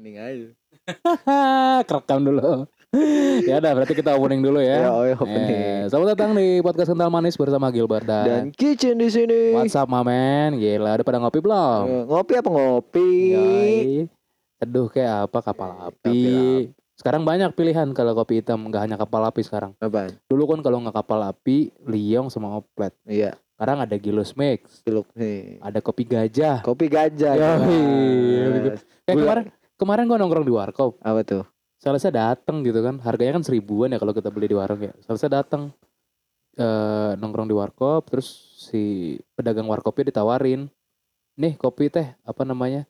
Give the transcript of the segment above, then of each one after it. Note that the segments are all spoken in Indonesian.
opening aja. Kerekam dulu. ya udah berarti kita opening dulu ya. Ya, oh, ya, opening. Eh, selamat datang di podcast Kental Manis bersama Gilbert dan, Dan kitchen di sini. What's up my man? Gila, udah pada ngopi belum? Eh, Ngopi apa ngopi? Yoi. Teduh kayak apa kapal api. Sekarang banyak pilihan kalau kopi hitam nggak hanya kapal api sekarang. Apaan? Dulu kan kalau nggak kapal api, liong sama oplet. Iya, Sekarang ada Gilus Mix, nih. ada kopi gajah. Kopi gajah. Yoi. Kayak kemarin kemarin gua nongkrong di warkop. Apa tuh? Salesnya datang gitu kan. Harganya kan seribuan ya kalau kita beli di warung ya. Salesnya datang eh nongkrong di warkop terus si pedagang warkopnya ditawarin. Nih kopi teh apa namanya?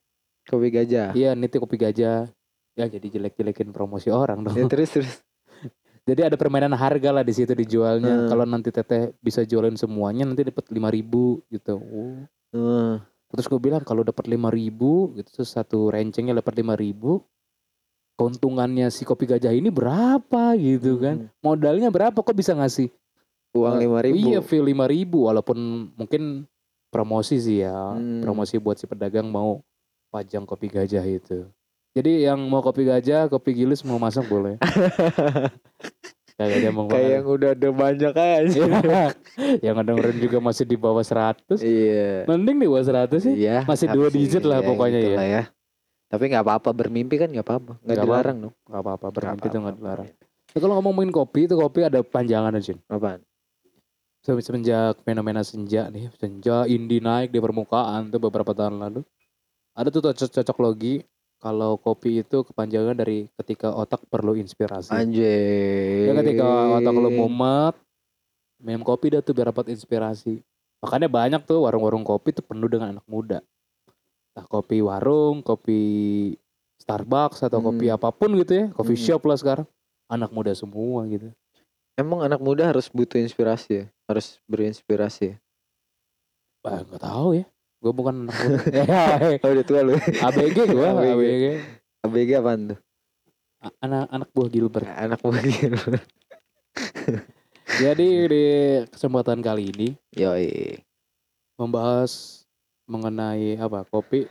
Kopi gajah. Iya, nitip kopi gajah. Ya jadi jelek-jelekin promosi orang dong. Ya, terus terus. Jadi ada permainan harga lah di situ dijualnya. Hmm. Kalau nanti teteh bisa jualin semuanya nanti dapat lima ribu gitu. Oh. Hmm. Terus gue bilang kalau dapat lima ribu gitu terus satu rencengnya dapat lima ribu keuntungannya si kopi gajah ini berapa gitu kan Hmm. modalnya berapa kok bisa ngasih Uang lima ribu. iya fee lima ribu walaupun mungkin promosi sih ya Hmm. promosi buat si pedagang mau pajang kopi gajah itu jadi yang mau kopi gajah kopi gilis mau masuk boleh kayak dia mau Kayak yang udah ada banyak aja. Iya. yang dengerin juga masih di bawah 100 Iya. mending di bawah 100 sih Iya. Masih apa dua digit lah Iya, pokoknya ya. gitulah ya. Tapi nggak apa-apa bermimpi kan nggak apa-apa. Nggak Nggak dilarang dong. nggak apa-apa bermimpi Nggak itu nggak apa-apa. dilarang Nah, kalau ngomongin kopi itu kopi ada panjangan aja Apaan? Se- semenjak fenomena senja nih senja indie naik di permukaan tuh beberapa tahun lalu ada tuh cocok cocok logi kalau kopi itu kepanjangan dari ketika otak perlu inspirasi Anjir. ya ketika otak lu mumet minum kopi dah tuh biar dapat inspirasi makanya banyak tuh warung-warung kopi tuh penuh dengan anak muda nah kopi warung kopi Starbucks atau kopi Hmm. apa pun gitu ya coffee Hmm. shop lah sekarang anak muda semua gitu Emang anak muda harus butuh inspirasi ya? Harus berinspirasi ya? Wah, nggak tahu ya. Gue bukan anak muda. Ya, Oh udah tua lu. ABG gue, ABG. ABG. ABG apaan tuh? Anak anak buah Gilbert. Anak muda gitu. Jadi di kesempatan kali ini Yoi. membahas mengenai apa? Kopi.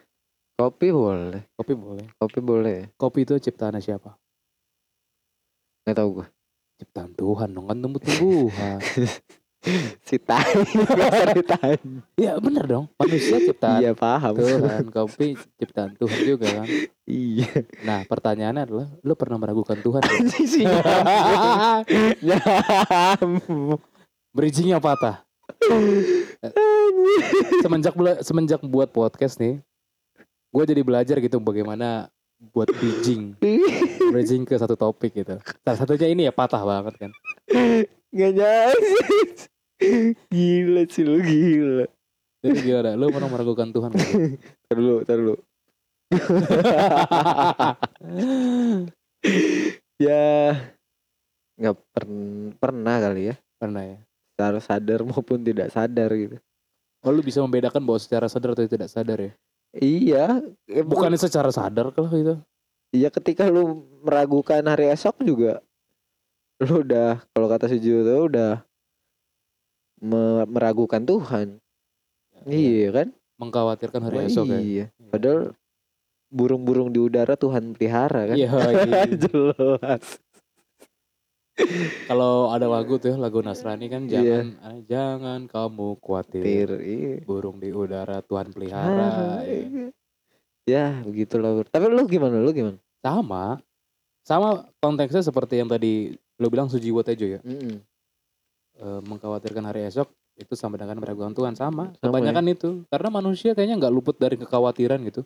Kopi boleh. Kopi boleh. Kopi boleh. Kopi itu ciptaan siapa? Nggak tahu gua. Ciptaan Tuhan dong kan tumbuh-tumbuhan. Si tai. Biasa si tai. ya bener dong. Manusia ciptaan Iya paham. Tuhan. Kopi ciptaan Tuhan juga kan. Iya. Nah pertanyaannya adalah, lu pernah meragukan Tuhan? Nyamuk. Bridgingnya patah. semenjak semenjak buat podcast nih, gue jadi belajar gitu bagaimana buat bridging, bridging ke satu topik gitu. Salah satunya ini ya patah banget kan. Gak jadi. Gila sih lu gila. Jadi gimana? Lu pernah meragukan Tuhan? nggak? Tar dulu, tar dulu. ya nggak pern- pernah kali ya. pernah ya. Secara sadar maupun tidak sadar gitu. Oh lu bisa membedakan bahwa secara sadar atau tidak sadar ya? Iya, Bukannya secara sadar kalau itu? Iya ketika lu meragukan hari esok juga lu udah kalau kata si Judo udah me- meragukan Tuhan. Iya kan? Mengkhawatirkan hari Wah, esok ya. Iya. Padahal burung-burung di udara Tuhan pelihara kan? Iya. iya. Jelas. Kalau ada lagu tuh ya, lagu Nasrani kan Iya. jangan ah, jangan kamu khawatir. Tir, iya. Burung di udara Tuhan pelihara. Ah, ya. iya. Ya, begitulah. Tapi lu gimana? Lu gimana? sama sama konteksnya seperti yang tadi lo bilang Sujiwo Tejo ya Mm-mm. e, mengkhawatirkan hari esok itu sama dengan meragukan Tuhan sama Sama kebanyakan itu karena manusia kayaknya nggak luput dari kekhawatiran gitu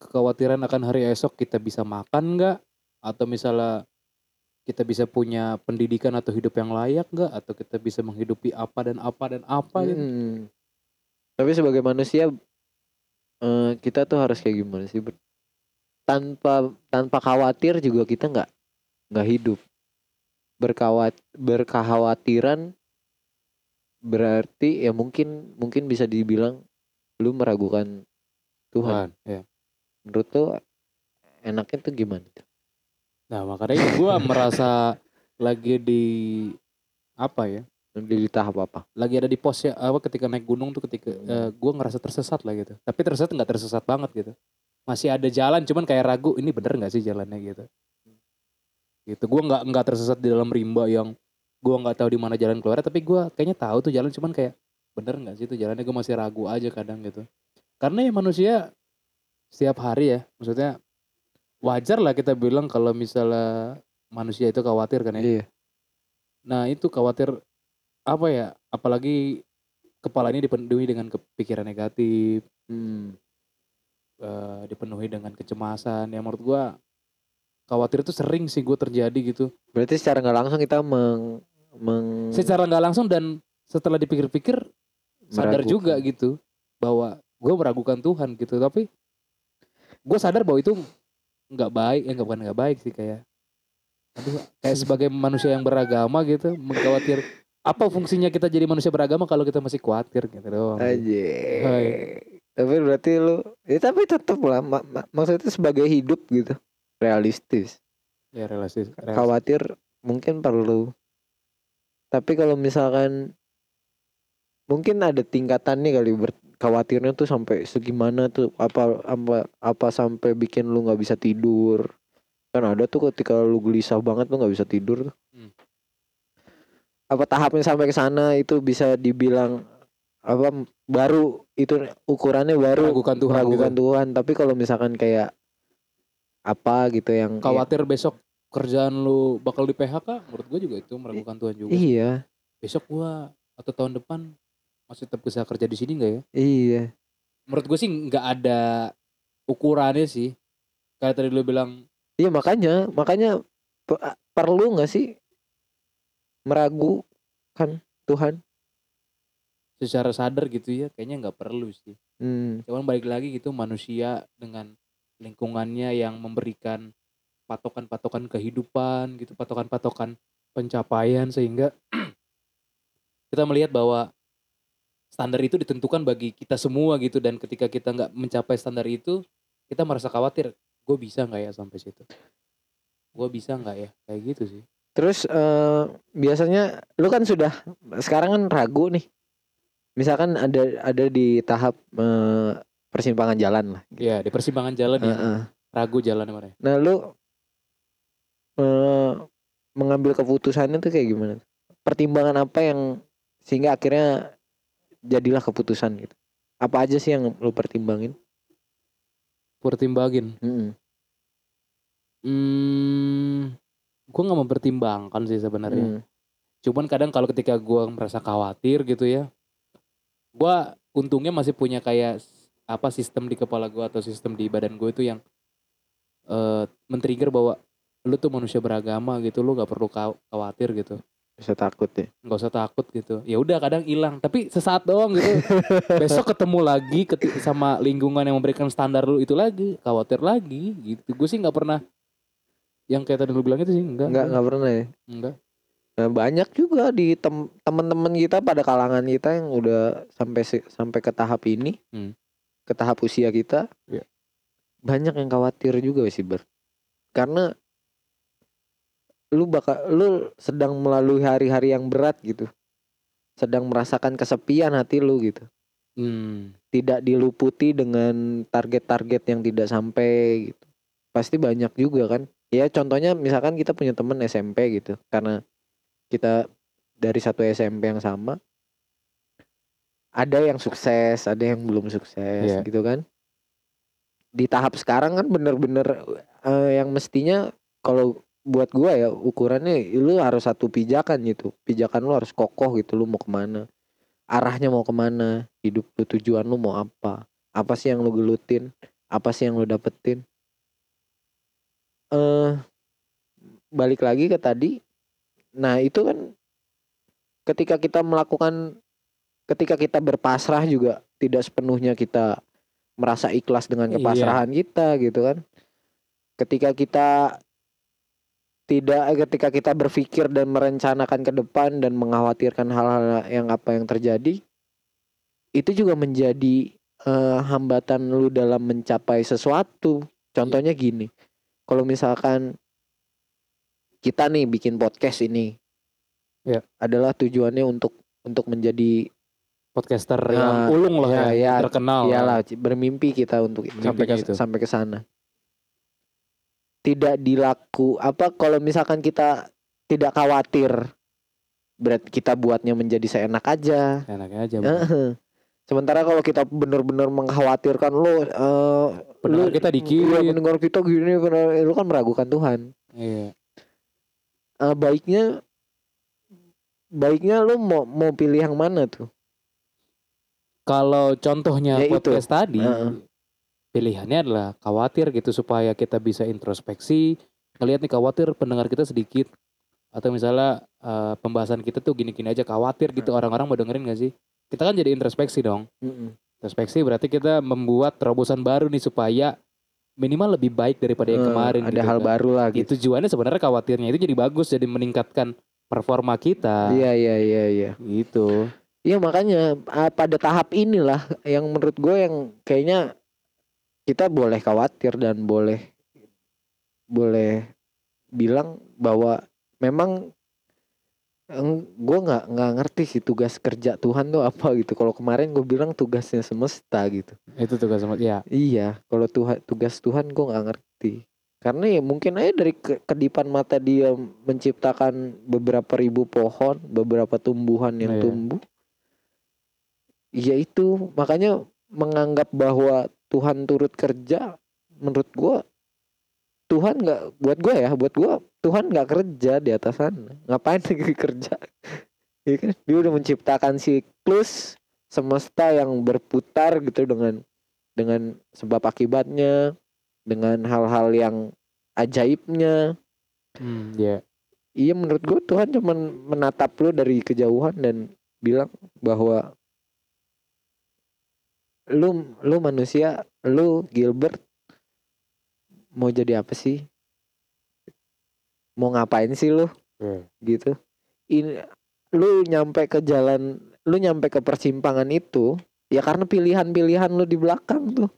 kekhawatiran akan hari esok kita bisa makan nggak atau misalnya kita bisa punya pendidikan atau hidup yang layak nggak atau kita bisa menghidupi apa dan apa dan apa gitu. Mm-mm. Tapi sebagai manusia eh, kita tuh harus kayak gimana sih? Tanpa tanpa khawatir juga kita nggak nggak hidup. Berkawat berkekhawatiran berarti ya mungkin mungkin bisa dibilang lu meragukan Tuhan. Tuhan ya Menurut lu enaknya tuh gimana? nah makanya gue merasa lagi di apa ya Di tahap apa? lagi ada di pos ya apa ketika naik gunung tuh ketika Hmm. gue ngerasa tersesat lah gitu tapi tersesat nggak tersesat banget gitu masih ada jalan cuman kayak ragu ini bener nggak sih jalannya? Gitu. Gitu. Gue nggak nggak tersesat di dalam rimba yang gue nggak tahu di mana jalan keluar tapi gue kayaknya tahu tuh jalan cuman kayak bener nggak sih itu jalannya? Gue masih ragu aja kadang gitu. Karena ya manusia setiap hari ya maksudnya wajar lah kita bilang kalau misalnya manusia itu khawatir kan ya. Iya. nah itu khawatir apa ya apalagi kepala ini dipenuhi dengan kepikiran negatif Hmm. Eh, dipenuhi dengan kecemasan. Ya menurut gua khawatir itu sering sih gue terjadi gitu. Berarti secara nggak langsung kita meng, meng secara nggak langsung dan setelah dipikir-pikir sadar meragukan. juga gitu bahwa gue meragukan Tuhan gitu. Tapi gue sadar bahwa itu nggak baik ya nggak bukan nggak baik sih kayak aduh kayak sebagai manusia yang beragama gitu mengkhawatir apa fungsinya kita jadi manusia beragama kalau kita masih khawatir gitu doang. Aja. Tapi berarti lu, ya tapi tetap lah, mak- mak- maksudnya sebagai hidup gitu, realistis. ya relasi, relasi. Khawatir mungkin perlu. Tapi kalau misalkan mungkin ada tingkatannya kali ber khawatirnya tuh sampai segimana tuh apa apa apa sampai bikin lu nggak bisa tidur kan ada tuh ketika lu gelisah banget lu nggak bisa tidur tuh. Hmm. apa tahapnya sampai ke sana itu bisa dibilang apa baru itu ukurannya baru meragukan Tuhan meragukan gitu. Tuhan. Tapi kalau misalkan kayak apa gitu yang khawatir besok kerjaan lu bakal di PHK menurut gue juga itu meragukan Tuhan juga. Iya. Besok gua atau tahun depan masih tetap bisa kerja di sini nggak ya? Iya. Menurut gue sih nggak ada ukurannya sih. Kayak tadi lu bilang. Iya makanya makanya pe- perlu nggak sih meragukan Tuhan secara sadar gitu ya kayaknya nggak perlu sih. Hmm. cuman balik lagi gitu manusia dengan lingkungannya yang memberikan patokan-patokan kehidupan gitu patokan-patokan pencapaian sehingga kita melihat bahwa standar itu ditentukan bagi kita semua gitu. Dan ketika kita nggak mencapai standar itu kita merasa khawatir gue bisa nggak ya sampai situ? Gue bisa nggak ya? Kayak gitu sih. Terus eh, biasanya lu kan sudah sekarang kan ragu nih misalkan ada ada di tahap eh, persimpangan jalan lah gitu. ya di persimpangan jalan ya Heeh. ragu jalan mana Nah lu eh, mengambil keputusannya tuh kayak gimana? Pertimbangan apa yang sehingga akhirnya jadilah keputusan gitu? Apa aja sih yang lu pertimbangin? pertimbangin Mm-mm. hmm gue nggak mempertimbangkan sih sebenarnya Mm. Cuman kadang kalau ketika gua merasa khawatir gitu ya, gua untungnya masih punya kayak apa sistem di kepala gua atau sistem di badan gue itu yang eh men-trigger bahwa lu tuh manusia beragama gitu, lu nggak perlu khaw- khawatir gitu, Bisa takut ya. nggak usah takut gitu. Ya udah kadang hilang, tapi sesaat doang gitu. Besok ketemu lagi keti- sama lingkungan yang memberikan standar lu itu lagi, khawatir lagi gitu. Gue sih nggak pernah yang kayak tadi lu bilang itu sih enggak. Enggak enggak pernah ya. Enggak. Nah, banyak juga di tem- teman-teman kita pada kalangan kita yang udah sampai sampai ke tahap ini. Hmm. Ke tahap usia kita. Iya. Banyak yang khawatir juga sih, Ber. Karena lu bakal lu sedang melalui hari-hari yang berat gitu. Sedang merasakan kesepian hati lu gitu. Hmm. Tidak diluputi dengan target-target yang tidak sampai gitu. Pasti banyak juga kan. Ya contohnya misalkan kita punya temen SMP gitu. Karena kita dari satu SMP yang sama. Ada yang sukses, ada yang belum sukses Iya. gitu kan. Di tahap sekarang kan bener-bener eh, yang mestinya kalau buat gua ya ukurannya lu harus satu pijakan gitu. Pijakan lu harus kokoh gitu lu mau ke mana. Arahnya mau ke mana. Hidup lu tujuan lu mau apa. Apa sih yang lu gelutin. Apa sih yang lu dapetin. eh balik lagi ke tadi. Nah itu kan ketika kita melakukan ketika kita berpasrah juga tidak sepenuhnya kita merasa ikhlas dengan Iya. kepasrahan kita gitu kan. Ketika kita tidak ketika kita berpikir dan merencanakan ke depan dan mengkhawatirkan hal-hal yang apa yang terjadi itu juga menjadi eh, hambatan lu dalam mencapai sesuatu. Contohnya gini. Kalau misalkan kita nih bikin podcast ini Ya. adalah tujuannya untuk untuk menjadi podcaster Nah, yang ulung lah ya, ya, ya, terkenal. Iyalah Ci, bermimpi kita untuk sampai ke Mimpinya itu. sampai ke sana. Tidak dilaku apa kalau misalkan kita tidak khawatir berarti kita buatnya menjadi seenak aja. Enaknya aja. Sementara kalau kita benar-benar mengkhawatirkan lo eh Pendengar lu- kita dikit. Iya, pendengar kita gini lu kan meragukan Tuhan. Iya. Eh, baiknya baiknya lu mau mau pilih yang mana tuh? Kalau contohnya Ya itu. podcast tadi, Heeh. pilihannya adalah khawatir gitu supaya kita bisa introspeksi, ngelihat nih khawatir pendengar kita sedikit atau misalnya eh, pembahasan kita tuh gini-gini aja khawatir gitu orang-orang mau dengerin gak sih? Kita kan jadi introspeksi dong. Mm-mm. Introspeksi berarti kita membuat terobosan baru nih supaya minimal lebih baik daripada yang Eh, kemarin. ada gitu hal kan. baru lah Gitu tujuannya sebenarnya khawatirnya itu jadi bagus jadi meningkatkan performa kita. Iya iya iya iya. Gitu. Iya makanya ah, pada tahap inilah yang menurut gue yang kayaknya kita boleh khawatir dan boleh boleh bilang bahwa memang gue nggak nggak ngerti sih tugas kerja Tuhan tuh apa gitu. Kalau kemarin gue bilang tugasnya semesta gitu. Itu tugas sama ya. Iya, kalau Tuhan tugas Tuhan gue nggak ngerti. Karena ya mungkin aja dari ke- kedipan mata dia menciptakan beberapa ribu pohon, beberapa tumbuhan yang Iya. tumbuh. Iya itu, makanya menganggap bahwa Tuhan turut kerja, menurut gue Tuhan nggak buat gue ya, buat gue Tuhan nggak kerja di atas sana. Ngapain lagi kerja? Kan? Dia udah menciptakan siklus semesta yang berputar gitu dengan dengan sebab akibatnya, dengan hal-hal yang ajaibnya. Hmm, ya. Iya menurut gue Tuhan cuman menatap lu dari kejauhan dan bilang bahwa lu lu manusia, lu Gilbert mau jadi apa sih? Mau ngapain sih lu? Iya. Gitu. Ini lu nyampe ke jalan, lu nyampe ke persimpangan itu ya karena pilihan-pilihan lu di belakang tuh.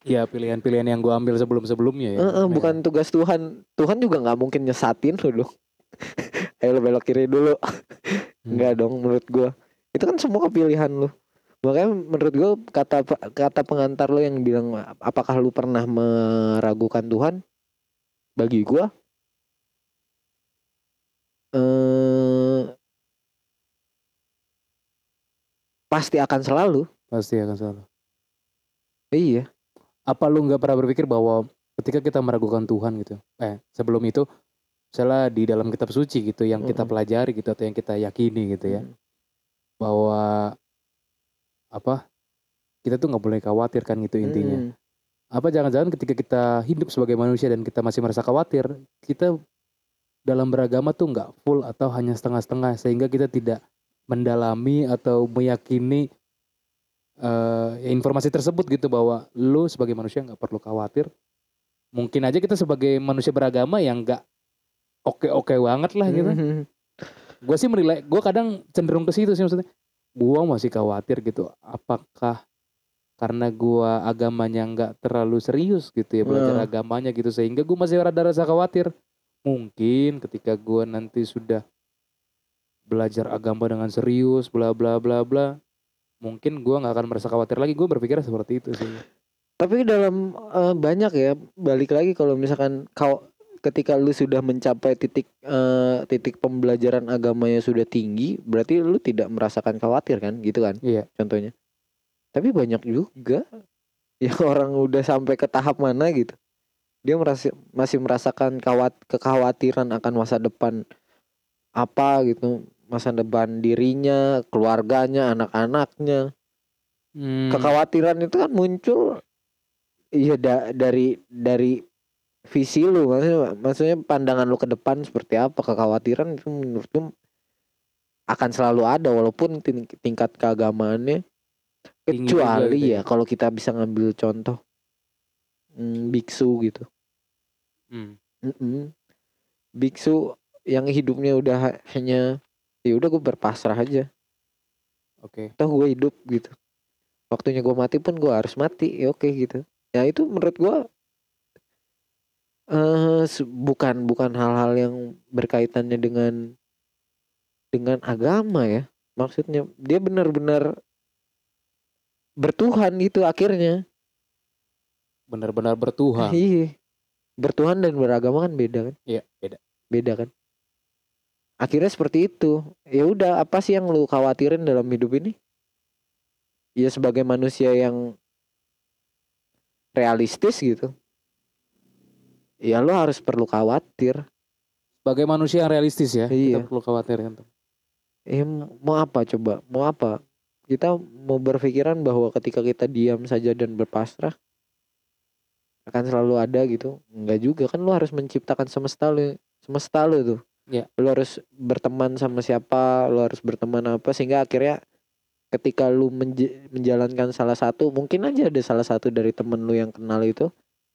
Ya pilihan-pilihan yang gue ambil sebelum-sebelumnya ya. Heeh, Ya. bukan tugas Tuhan. Tuhan juga nggak mungkin nyesatin lu dong. Ayo lu belok kiri dulu. Hmm. Enggak dong menurut gua. Itu kan semua pilihan lu. Makanya menurut gua kata kata pengantar lu yang bilang apakah lu pernah meragukan Tuhan? Bagi gua eh pasti akan selalu. Pasti akan selalu. Iya. Apa lu nggak pernah berpikir bahwa ketika kita meragukan Tuhan gitu, eh sebelum itu, misalnya di dalam kitab suci gitu yang kita pelajari gitu atau yang kita yakini gitu ya, Mm. bahwa apa kita tuh nggak boleh khawatir kan gitu intinya. Mm. Apa jangan-jangan ketika kita hidup sebagai manusia dan kita masih merasa khawatir, kita dalam beragama tuh nggak full atau hanya setengah-setengah sehingga kita tidak mendalami atau meyakini eh, informasi tersebut gitu bahwa lu sebagai manusia nggak perlu khawatir. Mungkin aja kita sebagai manusia beragama yang nggak oke-oke banget lah gitu. Mhm. Gue sih menilai, gue kadang cenderung ke situ sih maksudnya. Gue masih khawatir gitu. Apakah karena gue agamanya nggak terlalu serius gitu ya belajar agamanya gitu sehingga gue masih rada rasa khawatir. Mungkin ketika gue nanti sudah belajar agama dengan serius, bla bla bla bla, mungkin gue nggak akan merasa khawatir lagi. Gue berpikir seperti itu sih. Tapi dalam eh, banyak ya balik lagi kalau misalkan kau ketika lu sudah mencapai titik eh, titik pembelajaran agamanya sudah tinggi, berarti lu tidak merasakan khawatir kan, gitu kan? Iya. Contohnya. Tapi banyak juga yang orang udah sampai ke tahap mana gitu. Dia merasa masih merasakan kawat kekhawatiran akan masa depan apa gitu, masa depan dirinya, keluarganya, anak-anaknya Hmm, kekhawatiran itu kan muncul iya da- dari dari visi lu maksudnya maksudnya pandangan lu ke depan seperti apa kekhawatiran itu menurutku akan selalu ada walaupun ting- tingkat keagamaannya kecuali gitu ya kalau kita bisa ngambil contoh hmm, biksu gitu hmm. Mm-mm. biksu yang hidupnya udah ha- hanya ya udah gue berpasrah aja Oke. toh gue hidup gitu waktunya gue mati pun gue harus mati ya oke gitu ya itu menurut gue eh bukan bukan hal-hal yang berkaitannya dengan dengan agama ya. Maksudnya dia benar-benar bertuhan itu akhirnya. Benar-benar bertuhan. Iya. Bertuhan dan beragama kan beda kan? Iya beda. Beda kan? Akhirnya seperti itu. Ya udah apa sih yang lu khawatirin dalam hidup ini? Ya sebagai manusia yang realistis gitu ya lu harus perlu khawatir. Sebagai manusia yang realistis ya Iya. kita perlu khawatir kan eh mau apa coba? Mau apa? Kita mau berpikiran bahwa ketika kita diam saja dan berpasrah akan selalu ada gitu. Enggak juga kan lu harus menciptakan semesta lu semesta lu tuh. Iya. lu harus berteman sama siapa lu harus berteman apa sehingga akhirnya ketika lu menj- menjalankan salah satu mungkin aja ada salah satu dari temen lu yang kenal itu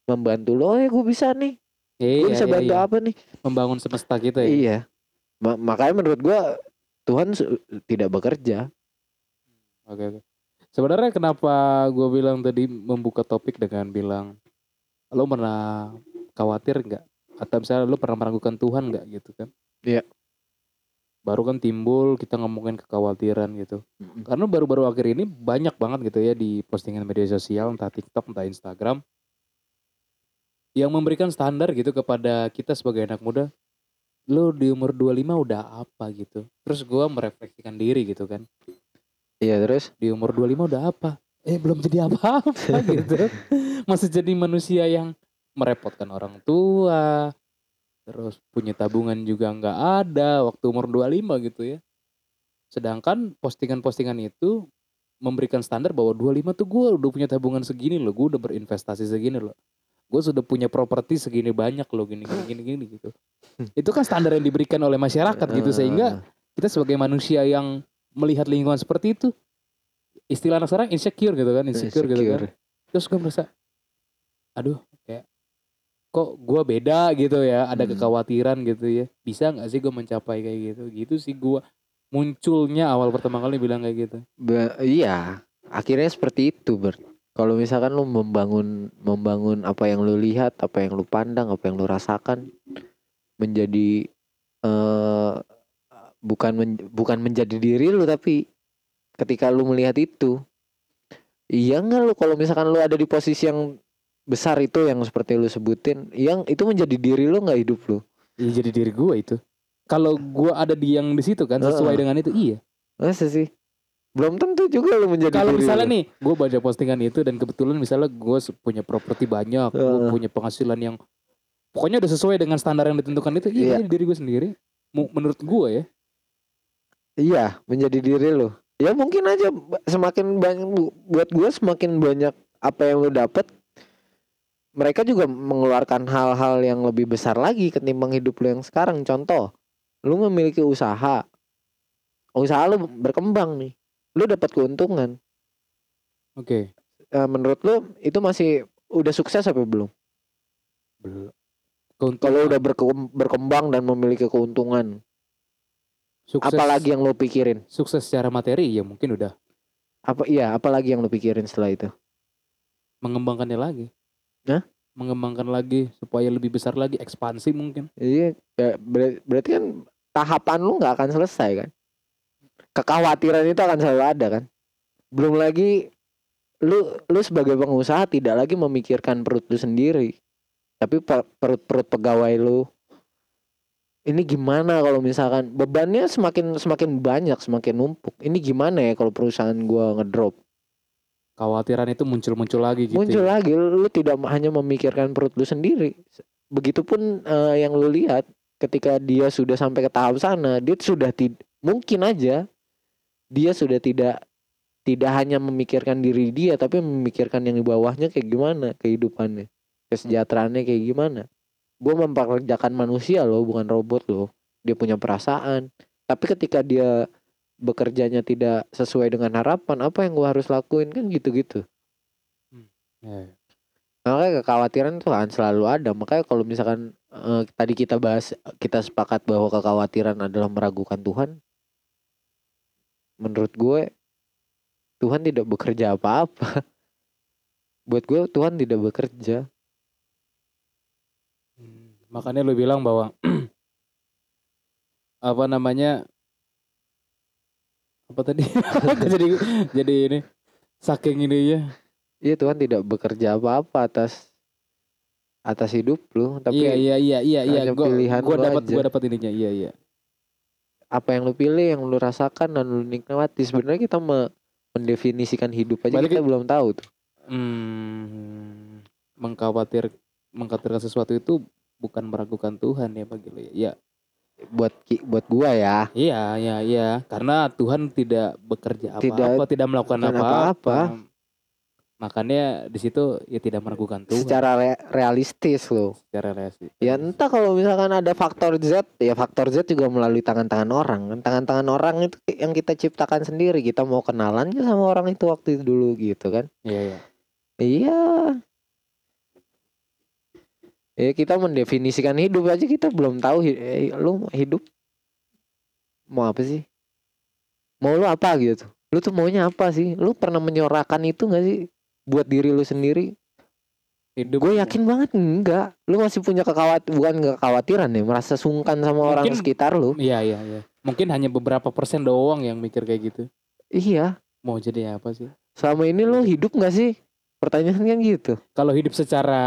membantu lu oh ya gue bisa nih iya, gue bisa iya, bantu iya. apa nih membangun semesta kita ya iya Ma- makanya menurut gua Tuhan tidak bekerja Oke oke. Sebenarnya kenapa gue bilang tadi membuka topik dengan bilang lo pernah khawatir nggak? Atau misalnya lo pernah meragukan Tuhan nggak gitu kan? Iya. Baru kan timbul kita ngomongin kekhawatiran gitu. Karena baru-baru akhir ini banyak banget gitu ya di postingan media sosial entah TikTok entah Instagram yang memberikan standar gitu kepada kita sebagai anak muda. Lo di umur 25 udah apa gitu. Terus gue merefleksikan diri gitu kan iya terus di umur 25 udah apa? Eh belum jadi apa-apa gitu. Masih jadi manusia yang merepotkan orang tua. Terus punya tabungan juga nggak ada waktu umur 25 gitu ya. Sedangkan postingan-postingan itu memberikan standar bahwa 25 tuh gue udah punya tabungan segini loh. Gue udah berinvestasi segini loh. Gue sudah punya properti segini banyak loh gini gini gini, gini gitu. Itu kan standar yang diberikan oleh masyarakat gitu. Eh, sehingga kita sebagai manusia yang melihat lingkungan seperti itu istilah anak sekarang insecure gitu kan insecure, gitu kan. Terus gue merasa aduh kayak kok gue beda gitu ya ada Hmm. kekhawatiran gitu ya. Bisa nggak sih gue mencapai kayak gitu? Gitu sih gue munculnya awal pertama kali bilang kayak gitu. Ba- iya. Akhirnya seperti itu Bert kalau misalkan lu membangun membangun apa yang lu lihat apa yang lu pandang apa yang lu rasakan menjadi eh bukan men- bukan menjadi diri lu tapi ketika lu melihat itu iya nggak lu? Kalau misalkan lu ada di posisi yang besar itu yang seperti lu sebutin yang itu menjadi diri lu nggak hidup lu? Ya, jadi diri gue itu. Kalau gue ada di yang di situ kan sesuai Heeh. dengan itu iya. Masa sih belum tentu juga lu menjadi kalau misalnya nih gue baca postingan itu dan kebetulan misalnya gue punya properti banyak gue Heeh. punya penghasilan yang pokoknya udah sesuai dengan standar yang ditentukan itu iya, jadi diri gue sendiri menurut gue ya Iya, menjadi diri lu. Ya mungkin aja semakin banyak buat gue semakin banyak apa yang lu dapat mereka juga mengeluarkan hal-hal yang lebih besar lagi ketimbang hidup lu yang sekarang. Contoh, lu memiliki usaha. Usaha lu berkembang nih. Lu dapat keuntungan. oke Eh, menurut lu itu masih udah sukses apa belum? belum Kalau udah berke- berkembang dan memiliki keuntungan, sukses apalagi yang lu pikirin? sukses secara materi ya mungkin udah Apa iya, apalagi yang lu pikirin setelah itu? mengembangkannya lagi Hah? mengembangkan lagi supaya lebih besar lagi ekspansi mungkin Iya, ya, ber- berarti kan tahapan lu nggak akan selesai kan? Kekhawatiran itu akan selalu ada kan? Belum lagi lu lu sebagai pengusaha tidak lagi memikirkan perut lu sendiri, tapi pe- perut-perut pegawai lu. Ini gimana kalau misalkan bebannya semakin semakin banyak, semakin numpuk. Ini gimana ya kalau perusahaan gua ngedrop? khawatiran itu muncul-muncul lagi gitu Muncul ya. lagi lu lu tidak hanya memikirkan perut lu sendiri. Begitupun eh, yang lu lihat ketika dia sudah sampai ke tahap sana, dia sudah mungkin aja dia sudah tidak tidak hanya memikirkan diri dia tapi memikirkan yang di bawahnya kayak gimana kehidupannya, kesejahteraannya kayak gimana. Gue mempekerjakan manusia loh, bukan robot loh. Dia punya perasaan. Tapi ketika dia bekerjanya tidak sesuai dengan harapan, apa yang gua harus lakuin kan gitu-gitu. Ya, Makanya kekhawatiran itu akan selalu ada. Makanya kalau misalkan eh, tadi kita bahas kita sepakat bahwa kekhawatiran adalah meragukan Tuhan. Menurut gue Tuhan tidak bekerja apa-apa. Buat gue Tuhan tidak bekerja. Hmm, makanya lu bilang bahwa apa namanya apa tadi jadi jadi ini Saking ini ya. Iya Tuhan tidak bekerja apa-apa atas atas hidup lu, tapi iya iya iya iya iya. Gua pilihan gua dapat gua dapat ininya. Iya iya. Apa yang lu pilih, yang lu rasakan dan lu nikmati. Sebenarnya kita me- mendefinisikan hidup aja Balik kita belum tahu tuh. Hmm, mengkhawatir mengkhawatirkan sesuatu itu bukan meragukan Tuhan ya bagi lo ya. Iya, Buat ki- buat gua ya. iya, iya, iya. Karena Tuhan tidak bekerja Tidak apa-apa, tidak melakukan melakukan apa-apa. Makanya di situ ya tidak meragukan Tuhan Secara re- realistis loh. secara relasi. Ya entah kalau misalkan ada faktor Z, ya faktor Z juga melalui tangan-tangan orang. kan. Tangan-tangan orang itu yang kita ciptakan sendiri. Kita mau kenalan aja sama orang itu waktu itu dulu gitu kan. Iya, iya. Iya. Ya kita mendefinisikan hidup aja kita belum tahu eh, lu hidup mau apa sih? Mau lu apa gitu? Lu tuh maunya apa sih? Lu pernah menyorakan itu gak sih buat diri lu sendiri? Hidup Gue yakin banget enggak. Lu masih punya kekhawat bukan kekhawatiran ya, merasa sungkan sama orang Mungkin- sekitar lu. Iya, iya, iya. Mungkin hanya beberapa persen doang yang mikir kayak gitu. Iya. Mau jadi apa sih? Selama ini lu hidup gak sih? Pertanyaan kan gitu. Kalau hidup secara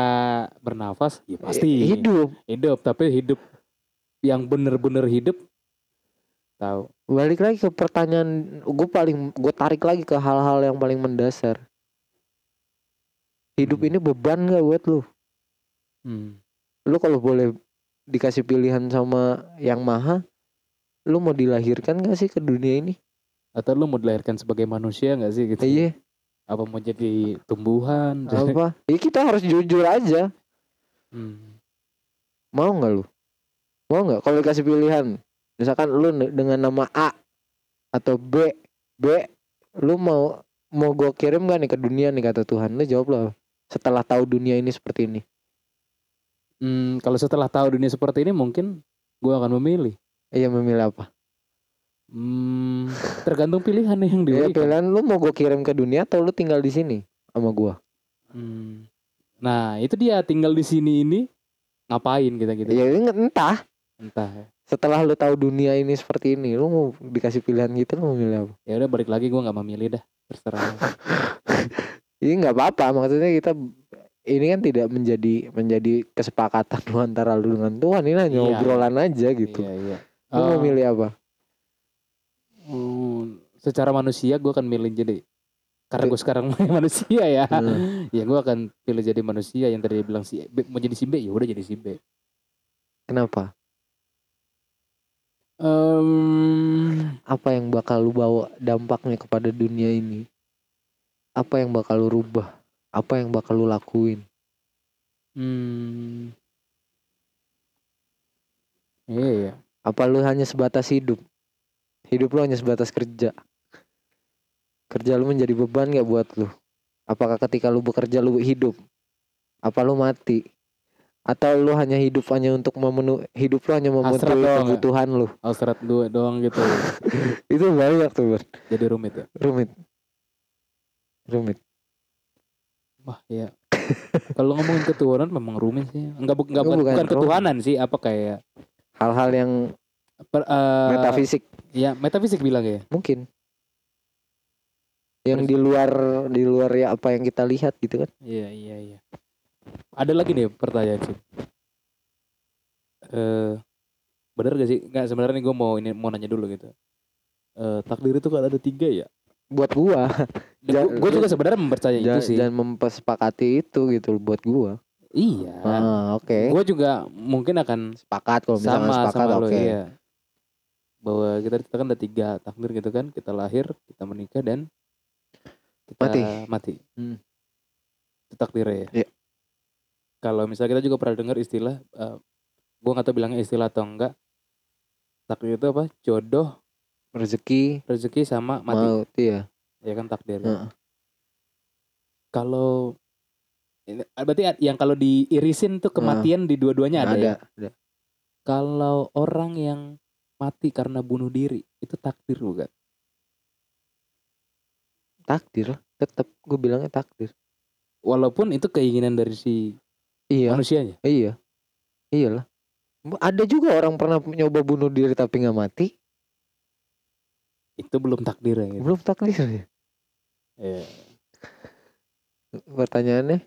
bernafas, ya pasti Hidup. hidup, tapi hidup yang bener-bener hidup tahu. balik lagi ke pertanyaan gue paling gue tarik lagi ke hal-hal yang paling mendasar hidup Hmm. ini beban gak buat lu Hmm. lu kalau boleh dikasih pilihan sama yang maha lu mau dilahirkan gak sih ke dunia ini Atau lu mau dilahirkan sebagai manusia nggak sih gitu? iya Apa mau jadi tumbuhan? apa ya kita harus jujur aja Hmm. mau nggak lu mau nggak kalau dikasih pilihan misalkan lu dengan nama A atau B B lu mau mau gue kirim gak nih ke dunia nih kata Tuhan lu jawab lah setelah tahu dunia ini seperti ini Hmm, kalau setelah tahu dunia seperti ini mungkin gua akan memilih. iya memilih apa Hmm, tergantung pilihan yang Iya diberikan. pilihan lu mau gue kirim ke dunia atau lu tinggal di sini sama gua. Hmm. Nah itu dia tinggal di sini ini ngapain kita gitu? Ya entah. Entah. ya. Setelah lu tahu dunia ini seperti ini, lu mau dikasih pilihan gitu lu mau milih apa? Ya udah balik lagi gua nggak memilih dah. Terserah. Ini nggak apa-apa, maksudnya kita ini kan tidak menjadi menjadi kesepakatan lu antara lu dengan Tuhan ini hanya Iya. obrolan aja gitu. Iya iya. Lu mau Eh, milih apa? Hmm, secara manusia gue akan milih jadi karena gue sekarang manusia ya Hmm. ya gue akan pilih jadi manusia yang tadi dia bilang si B, mau jadi si B ya udah jadi si B Kenapa? Em, Apa yang bakal lu bawa dampaknya kepada dunia ini? Apa yang bakal lu rubah? Apa yang bakal lu lakuin? hmm, iya ya Apa lu hanya sebatas hidup? Hidup lu hanya sebatas kerja. Kerja lu menjadi beban gak buat lu? Apakah ketika lu bekerja lu hidup? Apa lu mati? Atau lu hanya hidup hanya untuk memenuhi hidup lu hanya memenuhi ya? kebutuhan lu? Alstrat dua doang gitu Itu banyak tuh, Ber. jadi rumit ya Rumit. Rumit. wah ya kalau ngomongin ketuhanan memang rumit sih enggak, bu- enggak Itu bukan, bukan rumit. ketuhanan sih apa kayak Hal-hal yang per, eh, metafisik ya metafisik bilang ya mungkin. Yang di luar di luar ya apa yang kita lihat gitu kan. Iya iya iya. Ada lagi nih pertanyaan sih. Eh bener gak sih? Nggak sebenarnya gue mau ini mau nanya dulu gitu. Eh takdir itu kan ada tiga ya. Buat gua, Ja- gue juga sebenarnya mempercayai itu sih. jangan mempersepakati itu gitu buat gua. Iya. Ah, oke. Gue juga mungkin akan Sepakat kalau misalnya sama sepakat sama oke. lo iya. Bahwa kita kita kan ada tiga takdir gitu kan. Kita lahir, kita menikah dan kita Mati. mati. Hmm. Itu takdirnya ya. Iya. Kalau misalnya kita juga pernah dengar istilah, eh gue nggak tahu bilangnya istilah atau enggak. Takdir itu apa? Jodoh, Rezeki rezeki sama mati. maut iya. Ya kan takdir. Heeh. Kalau ini- berarti yang kalau diirisin tuh kematian di dua-duanya ada, ya. ada. Kalau orang yang mati karena bunuh diri itu takdir bukan? Takdir lah, tetap gue bilangnya takdir. Walaupun itu keinginan dari si Iya, manusianya. iya. Iyalah. Ada juga orang pernah nyoba bunuh diri tapi nggak mati, Itu belum takdir ya. Gitu. belum takdir ya. Iya. pertanyaannya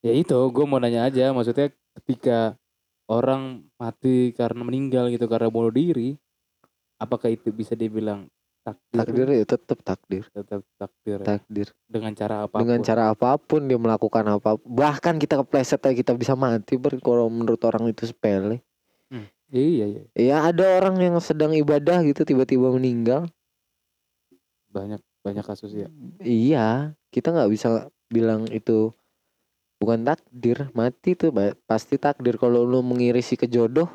Ya itu, gue mau nanya aja, maksudnya ketika orang mati karena meninggal gitu karena bunuh diri, apakah itu bisa dibilang takdir? takdir ya tetap takdir Tetap takdir. ya? takdir Dengan cara apa pun. dengan cara apa pun dia melakukan apa bahkan kita kepleset aja kita bisa mati ber kalau menurut orang itu sepele Iya, iya. ya ada orang yang sedang ibadah gitu tiba-tiba meninggal Banyak banyak kasus ya. iya kita nggak bisa bilang itu bukan takdir mati tuh pasti takdir kalau lu mengirisi ke jodoh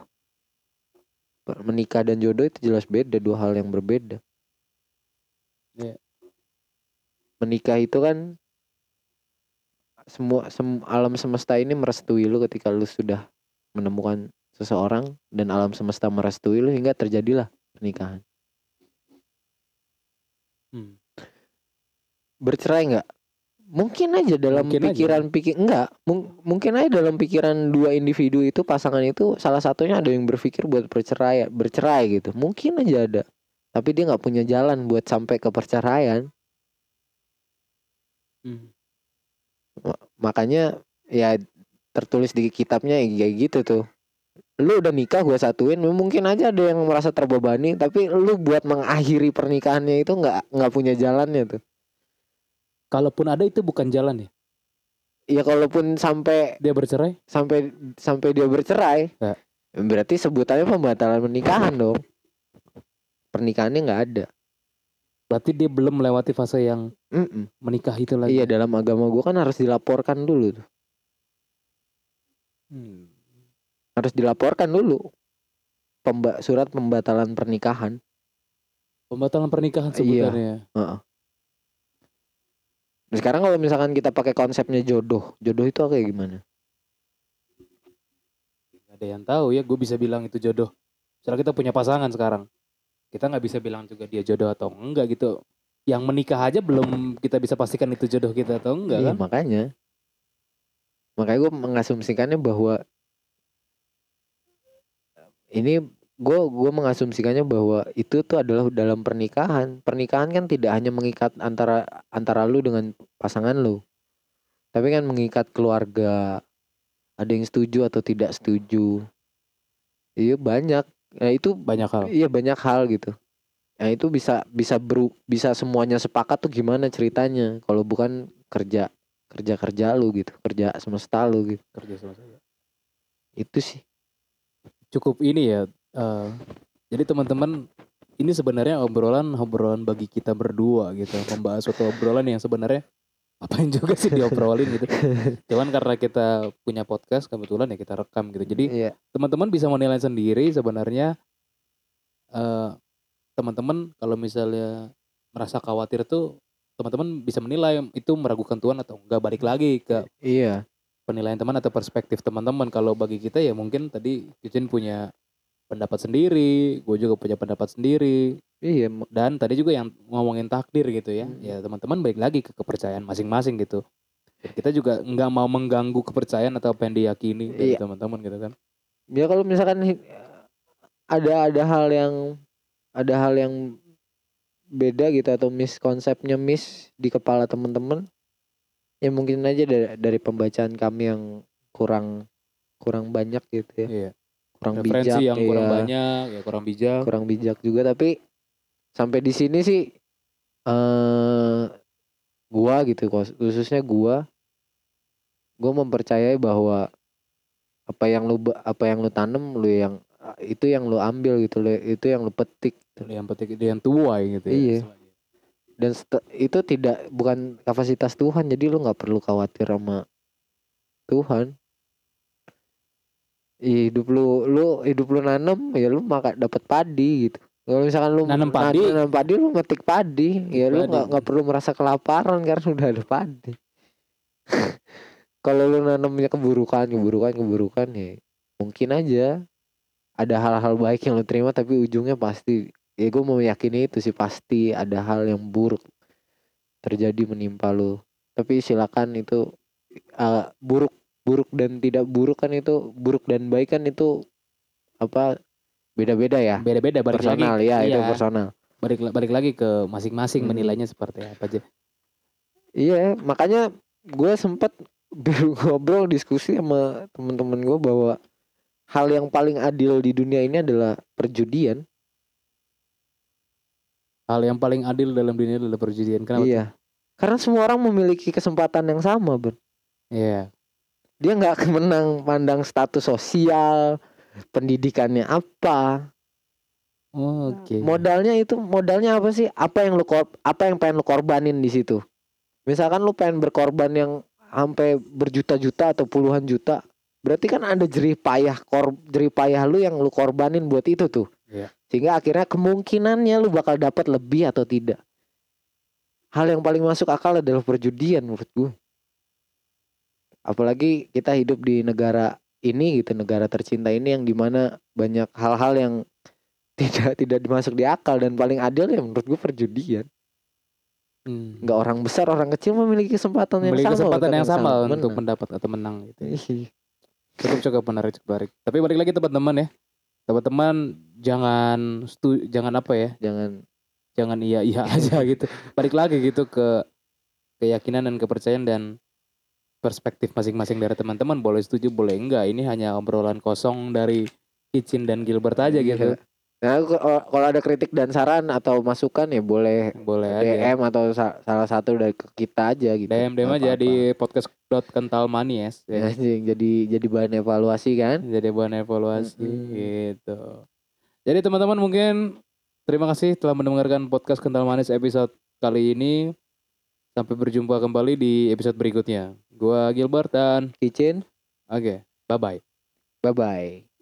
per- menikah dan jodoh itu jelas beda dua hal yang berbeda Iya. menikah itu kan semua sem- alam semesta ini merestui lu ketika lu sudah menemukan seseorang dan alam semesta merestui lu hingga terjadilah pernikahan. Hmm. bercerai nggak? Mungkin aja dalam Mungkin aja. pikiran pikir enggak mung- mungkin aja dalam pikiran dua individu itu pasangan itu salah satunya ada yang berpikir buat bercerai bercerai gitu. Mungkin aja ada. Tapi dia nggak punya jalan buat sampai ke perceraian. Hmm. makanya ya tertulis di kitabnya ya kayak gitu tuh lu udah nikah gue satuin mungkin aja ada yang merasa terbebani tapi lu buat mengakhiri pernikahannya itu nggak nggak punya jalannya tuh Kalaupun ada itu bukan jalan ya. ya kalaupun sampai Dia bercerai, sampai sampai dia bercerai Ya. berarti sebutannya pembatalan pernikahan dong pernikahannya nggak ada berarti dia belum melewati fase yang Mm-mm. menikah itu lagi. iya dalam agama gua kan harus dilaporkan dulu tuh. Hmm. Harus dilaporkan dulu Pemba- surat pembatalan pernikahan Pembatalan pernikahan Iya. sebutannya. Heeh. Nah, sekarang kalau misalkan kita pakai konsepnya jodoh jodoh itu kayak gimana Gak ada yang tahu ya, gue bisa bilang itu jodoh. Misalnya kita punya pasangan sekarang, kita nggak bisa bilang juga dia jodoh atau enggak gitu. Yang menikah aja belum kita bisa pastikan itu jodoh kita atau enggak Iya, kan? makanya makanya gue mengasumsikannya bahwa ini gue gue mengasumsikannya bahwa itu tuh adalah dalam pernikahan. Pernikahan kan tidak hanya mengikat antara antara lu dengan pasangan lu. Tapi kan mengikat keluarga. Ada yang setuju atau tidak setuju. Iya banyak. Nah itu Banyak hal. iya banyak hal gitu. Nah itu bisa bisa beru bisa semuanya sepakat tuh gimana ceritanya? Kalau bukan kerja kerja kerja lu gitu. Kerja semesta lu gitu. Kerja sama saya. itu sih Cukup ini ya. eh, jadi teman-teman, ini sebenarnya obrolan obrolan bagi kita berdua gitu, membahas suatu obrolan yang sebenarnya apain juga sih diobrolin gitu. Cuman karena kita punya podcast kebetulan ya kita rekam gitu. Jadi iya teman-teman bisa menilai sendiri sebenarnya eh teman-teman kalau misalnya merasa khawatir tuh teman-teman bisa menilai itu meragukan Tuhan atau enggak balik lagi ke iya penilaian teman atau perspektif teman-teman. Kalau bagi kita ya mungkin tadi Yucin punya pendapat sendiri gue juga punya pendapat sendiri. Iya dan tadi juga yang ngomongin takdir gitu ya. Hmm. ya teman-teman balik lagi ke kepercayaan masing-masing gitu. Dan kita juga nggak mau mengganggu kepercayaan atau apa yang diyakini dari Iya. teman-teman gitu kan. Ya kalau misalkan ada ada hal yang ada hal yang beda gitu atau miskonsepnya miss di kepala teman-teman ya mungkin aja dari, dari pembacaan kami yang kurang kurang banyak gitu ya. Iya. Kurang referensi bijak yang kurang iya. banyak ya kurang bijak. Kurang bijak juga tapi sampai di sini sih eh gua gitu khususnya gua gua mempercayai bahwa apa yang lu apa yang lu tanam lu yang itu yang lu ambil gitu lu itu yang lu petik. Yang penting dia yang tuai gitu ya Iya. Dan itu tidak bukan kapasitas Tuhan jadi lu nggak perlu khawatir sama Tuhan hidup lu lu hidup lu nanam ya lu maka dapat padi gitu kalau misalkan lu Nanam na- padi? nanam padi lu metik padi ya lu padi. nggak nggak perlu merasa kelaparan karena udah ada padi kalau lu nanamnya keburukan keburukan keburukan ya mungkin aja ada hal-hal baik yang lu terima tapi ujungnya pasti ya gue mau meyakini itu sih pasti ada hal yang buruk terjadi menimpa lu tapi silakan itu uh, buruk buruk dan tidak buruk kan itu buruk dan baik kan itu apa beda-beda ya beda-beda balik lagi personal ya itu iya. personal balik balik lagi ke masing-masing Hmm. menilainya seperti apa aja Iya, makanya gue sempet ngobrol diskusi sama temen-temen gue bahwa hal yang paling adil di dunia ini adalah perjudian. Hal yang paling adil dalam dunia adalah perjudian. Kenapa? tuh? Iya, karena semua orang memiliki kesempatan yang sama, ber. Iya. Dia nggak menang pandang status sosial, pendidikannya apa, Oke. modalnya itu modalnya apa sih? Apa yang lu kor- apa yang pengen lu korbanin di situ? Misalkan lu pengen berkorban yang sampai berjuta-juta atau puluhan juta, berarti kan ada jerih payah kor jerih payah lu yang lu korbanin buat itu tuh. Iya. Sehingga akhirnya kemungkinannya lu bakal dapat lebih atau tidak. Hal yang paling masuk akal adalah perjudian menurut gue. Apalagi kita hidup di negara ini gitu, negara tercinta ini yang di mana banyak hal-hal yang tidak tidak dimasuk di akal dan paling adil ya menurut gue perjudian. Hmm. Nggak orang besar orang kecil memiliki kesempatan yang Memiliki sama. kesempatan bahkan yang sama sama, untuk mendapat atau menang gitu. Ih, Cukup cukup menarik cukup menarik. Tapi balik lagi teman-teman ya. Teman-teman jangan stu jangan apa ya? Jangan Jangan iya iya aja gitu. Balik lagi gitu ke keyakinan dan kepercayaan dan perspektif masing-masing dari teman-teman boleh setuju boleh enggak. Ini hanya obrolan kosong dari Kicin dan Gilbert aja gitu. Iya. Nah, kalau ada kritik dan saran atau masukan ya boleh Boleh aja. DM atau sa- salah satu dari kita aja gitu. DM DM aja apa-apa. di podcast kental manis ya. Jadi jadi bahan evaluasi kan. jadi bahan evaluasi Mm-mm. gitu. Jadi teman-teman mungkin terima kasih telah mendengarkan podcast Kental Manis episode kali ini. Sampai berjumpa kembali di episode berikutnya. Gua Gilbert dan Kitchen, oke, bye bye. bye bye.